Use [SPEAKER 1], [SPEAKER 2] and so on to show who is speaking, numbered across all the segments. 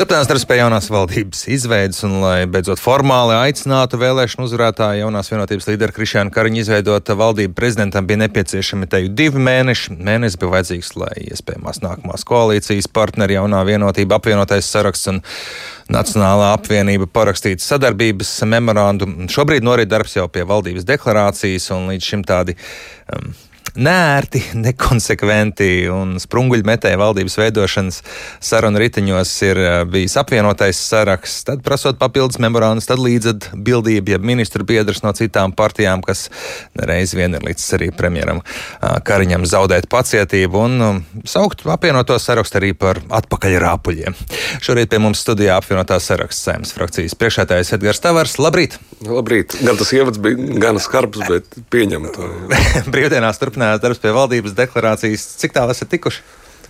[SPEAKER 1] Turpinās darbs pie jaunās valdības izveidas, un, lai beidzot formāli aicinātu vēlēšanu uzvarētāju jaunās vienotības līderu Krišānu Kariņu izveidot valdību, prezidentam bija nepieciešami te divi mēneši. Mēnesis bija vajadzīgs, lai iespējamās nākamās koalīcijas partneri jaunā vienotība apvienotais saraksts un Nacionālā apvienība parakstītu sadarbības memorandu. Šobrīd norit darbs jau pie valdības deklarācijas, un līdz šim tādi um, nērti, nekonsekventi un sprunguļmetēji valdības veidošanas sarunu riteņos ir eh, bijis apvienotais saraksts, tad prasot papildus memorandus, tad līdzatbildība, ja ministru biedrs no citām partijām, kas reiz vien ir līdz arī premjeram Kariņam zaudēt pacietību un um, saukt apvienoto sarakstu arī par atpakaļ rāpuļiem. Šorīt pie mums studijā apvienotā saraksts sēmas frakcijas priekšētājs Edgars Tavars. Labrīt!
[SPEAKER 2] Labrīt! Gan tas ievads bija gan skarbs, bet pieņemt.
[SPEAKER 1] Brīvdienās turpināt turpinājāt darbs pie valdības deklarācijas. Cik tālu esat tikuši?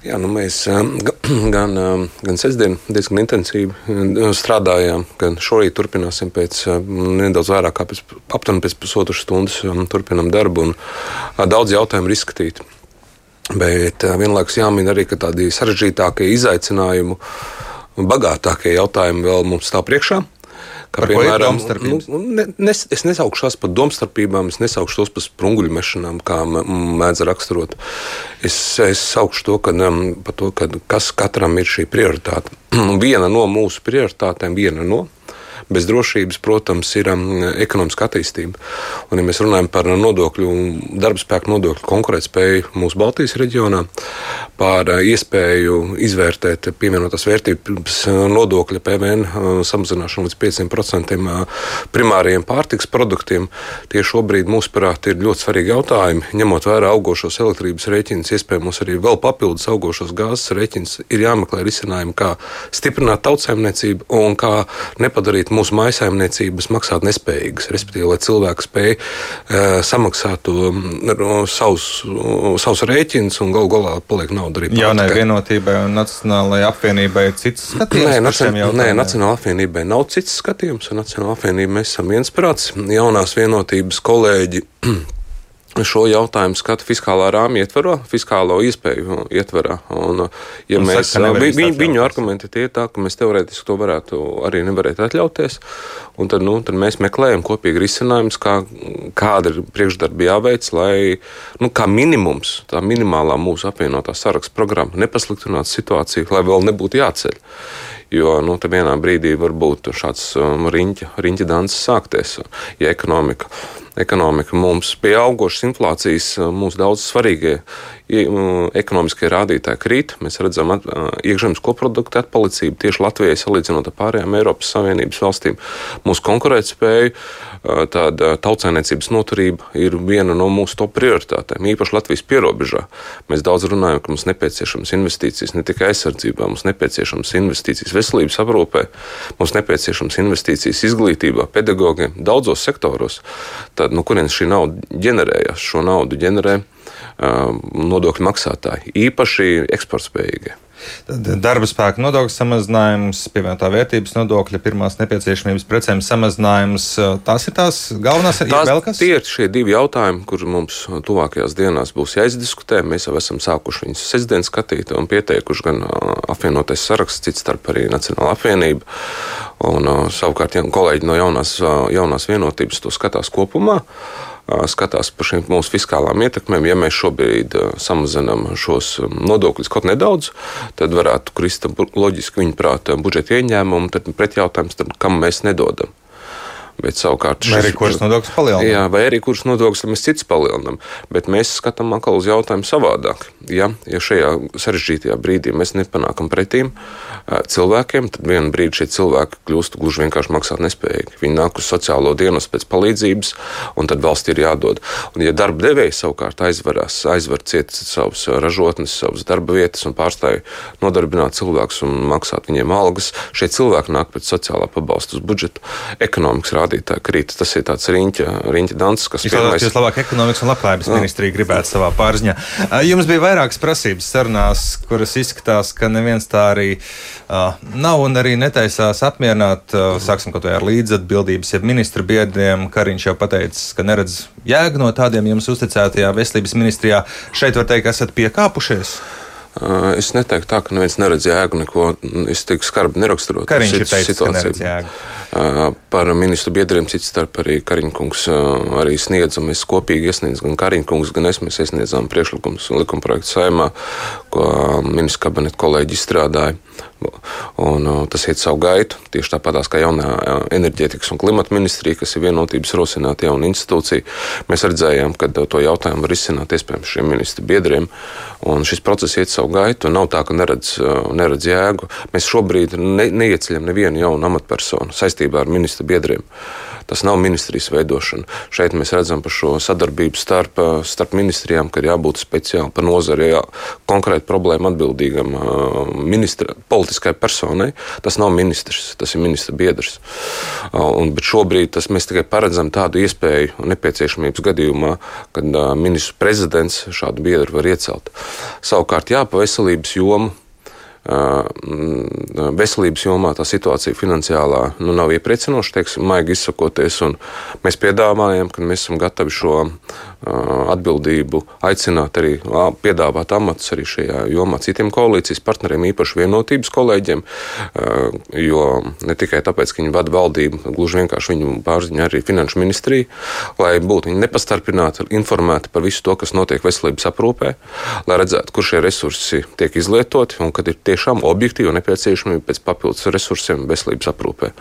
[SPEAKER 2] Jā, nu mēs gan, gan sestdien diezgan intensīvi strādājām, gan šorīt turpināsim pēc nedaudz vairāk kā pēc, aptuveni pēc pusotras stundas turpinam darbu un daudz jautājumu ir izskatīti. Bet vienlaikus jāmin arī, ka tādi sarežģītākie izaicinājumi, bagātākie jautājumi vēl mums stāv priekšā.
[SPEAKER 1] Kā par piemēram,
[SPEAKER 2] nu, ne, nes, es nesaukšu tās par domstarpībām, es nesaukšu tos par sprunguļu mešanām, kā mēdz raksturot. Es, es saukšu to, ka, um, to ka kas katram ir šī prioritāte. viena no mūsu prioritātēm, viena no bez drošības, protams, ir um, ekonomiska attīstība. Un, ja mēs runājam par nodokļu, darba spēku nodokļu konkurētspēju mūsu Baltijas reģionā, par uh, iespēju izvērtēt pievienotās vērtības nodokļa PVN uh, samazināšanu līdz 5% uh, primāriem pārtiks produktiem, tie šobrīd mūsuprāt ir ļoti svarīgi jautājumi. Ņemot vērā augošos elektrības rēķinus, iespējams arī vēl papildus augošos gāzes rēķinus, ir jāmeklē risinājumi, kā stiprināt tautsēmniecību un kā nepadarīt mūsu mūsu maisaimniecības maksāt nespējīgas. Respektīvi, lai cilvēki spēj uh, samaksāt to, uh, savus, uh, savus rēķinus un galu galā paliek nauda arī.
[SPEAKER 1] Jaunai vienotībai un Nacionālajai apvienībai ir cits skatījums.
[SPEAKER 2] Nē, nacion, nē Nacionālajai apvienībai nav cits skatījums. Nacionālajā apvienībā mēs esam viensprāts. Jaunās vienotības kolēģi šo jautājumu skata fiskālā rāmja ietvarā, fiskālo iespēju ietvarā. Un, ja un mēs, saka, vi, vi, viņu argumenti tie ir tā, ka mēs teorētiski to varētu arī nevarētu atļauties, un tad, nu, tad mēs meklējam kopīgi risinājumus, kā, kāda ir priekšdarbi jāveic, lai, nu, kā minimums, tā minimālā mūsu apvienotā saraksta programma nepasliktinātu situāciju, lai vēl nebūtu jāceļ. Jo nu, vienā brīdī var būt šāds um, riņķa, riņķa danses sākties, ja ekonomika ekonomika mums pieaugušas inflācijas, mūsu daudz svarīgie ekonomiskie rādītāji krīt. Mēs redzam iekšzemes koprodukta atpalicību tieši Latvijai salīdzinot ar pārējām Eiropas Savienības valstīm. Mūsu konkurētspēja, tāda tautsēniecības noturība ir viena no mūsu top prioritātēm, īpaši Latvijas pierobežā. Mēs daudz runājam, ka mums nepieciešams investīcijas ne tikai aizsardzībā, mums nepieciešams investīcijas veselības aprūpē, mums nepieciešams investīcijas izglītībā, pedagogiem, daudzos sektoros. Tad, nu, kurienes šī nauda ģenerējas? Šo naudu ģenerē nodokļu maksātāji, īpaši eksportspējīgie.
[SPEAKER 1] Darba spēka nodokļu samazinājums, pievienotā vērtības nodokļa, pirmās nepieciešamības precēm samazinājums. Tās ir tās galvenās
[SPEAKER 2] lietas. Tie ir šie divi jautājumi, kur mums tuvākajās dienās būs jāizdiskutē. Mēs jau esam sākuši viņus sestdien skatīt un pieteikuši gan apvienotais saraksts, cits starp arī Nacionāla apvienība. Un, savukārt, ja kolēģi no jaunās, jaunās vienotības to skatās kopumā skatās par šīm mūsu fiskālām ietekmēm. Ja mēs šobrīd samazinām šos nodokļus kaut nedaudz, tad varētu krist loģiski viņa prātā budžeta ieņēmumu, tad pretjautājums, tad kam mēs nedodam. Bet savukārt
[SPEAKER 1] šis, vai arī kurš nodoklis palielinām?
[SPEAKER 2] Jā, vai arī kurš nodoklis mēs cits palielinām. Bet mēs skatām atkal uz jautājumu savādāk. Ja, ja šajā sarežģītajā brīdī mēs nepanākam pretīm cilvēkiem, tad vienā brīdī šie cilvēki kļūst gluži vienkārši maksāt nespējīgi. Viņi nāk uz sociālo dienas pēc palīdzības, un tad valsts ir jādod. Un, ja darba devējs savukārt aizvarās, aizvar ciet savus ražotnes, savas darba vietas un pārstāj nodarbināt cilvēkus un maksāt viņiem algas, šie cilvēki nāk pēc sociālā pabalsta uz budžetu. Ekonomikas rādītājs rādītāji krīt. Tas ir tāds riņķa, riņķa danses, kas
[SPEAKER 1] ir. Pirmais... Jūs labāk ekonomikas un labklājības ministrija gribētu savā pārziņā. Jums bija vairākas prasības sarunās, kuras izskatās, ka neviens tā arī uh, nav un arī netaisās apmierināt. Uh, sāksim kaut vai ar līdzatbildības, ja ministra biedriem. Kariņš jau pateicis, ka neredz jēgu no tādiem jums uzticētajā veselības ministrijā. Šeit var teikt, ka esat piekāpušies.
[SPEAKER 2] Es neteiktu tā, ka neviens neredz jēgu neko. Es tik skarbi neraksturotu.
[SPEAKER 1] Kā viņš ir teicis, situāciju. ka neredz jēgu?
[SPEAKER 2] Par ministru biedriem cits starp arī Kariņkungs arī sniedza. Mēs kopīgi iesniedzām, gan Kariņkungs, gan es, mēs iesniedzām priekšlikumus un likumprojektu saimā, ko ministru kabineta kolēģi izstrādāja. Un, tas iet savu gaitu. Tieši tāpat kā jaunā enerģētikas un klimata ministrija, kas ir vienotības rosināta jauna institūcija, mēs redzējām, ka to jautājumu var izsināt iespējams šiem ministru biedriem. Un šis process iet savu gaitu. Nav tā, ka neredz, neredz jēgu. Mēs šobrīd ne, neieceļam nevienu jaunu amatpersonu saistībā ar ministru biedriem. Tas nav ministrijas veidošana. Šeit mēs redzam par šo sadarbību starp, starp ministrijām, ka ir jābūt speciāli par nozari, jā, konkrēti problēmu atbildīgam ministra, politiskai personai. Tas nav ministrs, tas ir ministra biedrs. Un, bet šobrīd tas, mēs tikai paredzam tādu iespēju nepieciešamības gadījumā, kad ministrs prezidents šādu biedru var iecelt. Savukārt, jā, pa veselības jomu veselības jomā tā situācija finansiālā nu, nav iepriecinoša, teiksim, maigi izsakoties. Mēs piedāvājam, ka mēs esam gatavi šo atbildību aicināt arī piedāvāt amatus arī šajā jomā citiem koalīcijas partneriem, īpaši vienotības kolēģiem, jo ne tikai tāpēc, ka viņi vada valdību, gluži vienkārši viņu pārziņā arī finanšu ministrija, lai būtu viņi nepastarpināti, informēti par visu to, kas notiek veselības aprūpē, lai redzētu, kur šie resursi tiek izlietoti un kad ir tiešām objektīva nepieciešamība pēc papildus resursiem veselības aprūpē.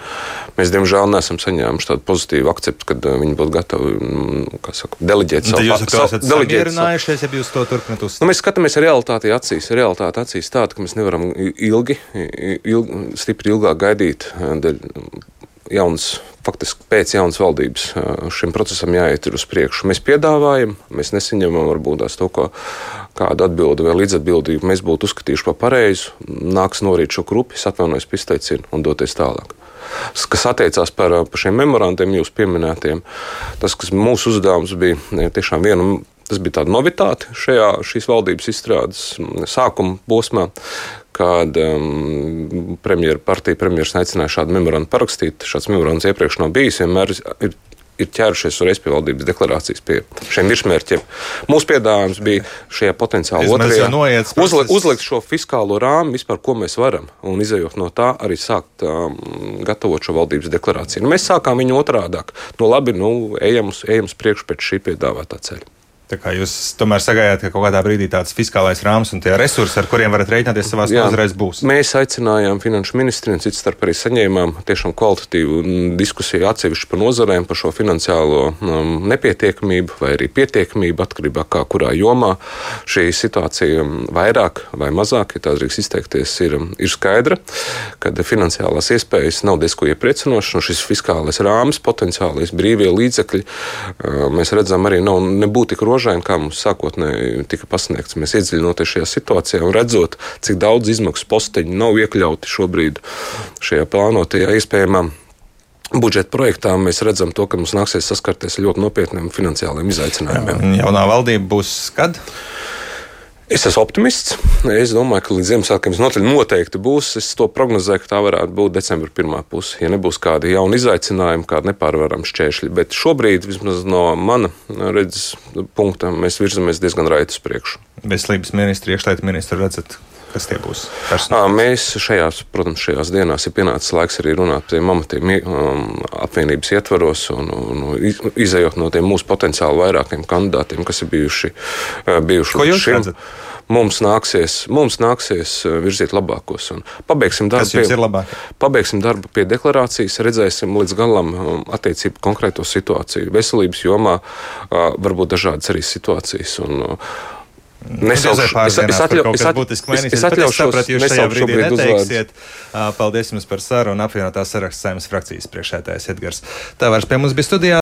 [SPEAKER 2] Mēs, diemžēl, neesam saņēmuši tādu pozitīvu akceptu, kad viņi būtu gatavi nu, saka, deleģēt
[SPEAKER 1] savu, jūs esat samierinājušies, ja jūs to turpināt uzsākt?
[SPEAKER 2] Nu, mēs skatāmies realitāti acīs. Realitāte acīs tāda, ka mēs nevaram ilgi, ilgi stipri ilgāk gaidīt dēļ jauns, faktiski pēc jaunas valdības šim procesam jāiet uz priekšu. Mēs piedāvājam, mēs nesaņemam varbūt tās to, ko, kādu atbildi vai līdzatbildību mēs būtu uzskatījuši par pareizu. Nāks norīt šo grupu, atvainojos par izteicienu un doties tālāk kas attiecās par, par šiem memorandiem, jūs pieminētiem. Tas, kas mūsu uzdevums bija, tiešām viena. Tas bija tāda novitāte šajā šīs valdības izstrādes sākuma posmā, kad um, premjeras partija premjeras aicināja šādu memorandu parakstīt. Šāds memorands iepriekš nav bijis. Vienmēr ir ir ķērušies uzreiz pie valdības deklarācijas, pie šiem virsmērķiem. Mūsu piedāvājums bija šajā potenciāli otrajā uzlikt, uzlikt šo fiskālo rāmu, vispār, ko mēs varam, un izējot no tā, arī sākt um, gatavot šo valdības deklarāciju. Nu, mēs sākām viņu otrādāk. Nu, labi, nu, ejam uz, ejam uz priekšu pēc šī piedāvātā ceļa.
[SPEAKER 1] Jūs tomēr sagaidāt, ka kaut kādā brīdī tāds fiskālais rāms un tie resursi, ar kuriem varat rēķināties savās nozarēs, būs.
[SPEAKER 2] Mēs aicinājām finanšu ministriju un cits starp arī saņēmām tiešām kvalitatīvu diskusiju atsevišķi par nozarēm, par šo finansiālo um, nepietiekamību vai arī pietiekamību atkarībā kā kurā jomā. Šī situācija um, vairāk vai mazāk, ja tā drīkst izteikties, ir, um, ir skaidra, kad finansiālās iespējas nav diezko iepriecinošas. Un šis fiskālais rāms, potenciālais brīvie līdzekļi, uh, mēs redzam arī nav nebūtu tik rožīgi rožaini, kā mums sākotnēji tika pasniegts. Mēs iedziļinoties šajā situācijā un redzot, cik daudz izmaksu posteņu nav iekļauti šobrīd šajā plānotajā iespējamā budžeta projektā mēs redzam, to, ka mums nāksies saskarties ar ļoti nopietniem finansiāliem izaicinājumiem.
[SPEAKER 1] Jaunā valdība būs kad?
[SPEAKER 2] Es esmu optimists. Es domāju, ka līdz Ziemassvētkiem noteikti būs. Es to prognozēju, ka tā varētu būt decembra pirmā puse. Ja nebūs kādi jauni izaicinājumi, kādi nepārvarami šķēršļi. Bet šobrīd, vismaz no mana redzes punkta, mēs virzamies diezgan raiti uz priekšu.
[SPEAKER 1] Veselības ministri, iekšlietu ministri redzat, Kas tie būs?
[SPEAKER 2] Personāli? Mēs šajās, protams, šajās dienās ir pienācis laiks arī runāt par tiem amatiem um, apvienības ietvaros un, un izējot no tiem mūsu potenciāli vairākiem kandidātiem, kas ir bijuši, bijuši
[SPEAKER 1] līdz šim. Redzat?
[SPEAKER 2] mums nāksies, mums nāksies virzīt labākos. Pabeigsim darbu,
[SPEAKER 1] pie,
[SPEAKER 2] pabeigsim darbu pie deklarācijas, redzēsim līdz galam attiecību konkrēto situāciju. Veselības jomā varbūt dažādas arī situācijas. Un,
[SPEAKER 1] Nesaukšu, es, es, atļau, es, at, es, es atļaušos, sapratu, jūs šajā brīdī neteiksiet. Paldies jums par sarunu. Apvienotās saraksts saimnes frakcijas priekšētājs Edgars. Tā vairs pie mums bija studijā.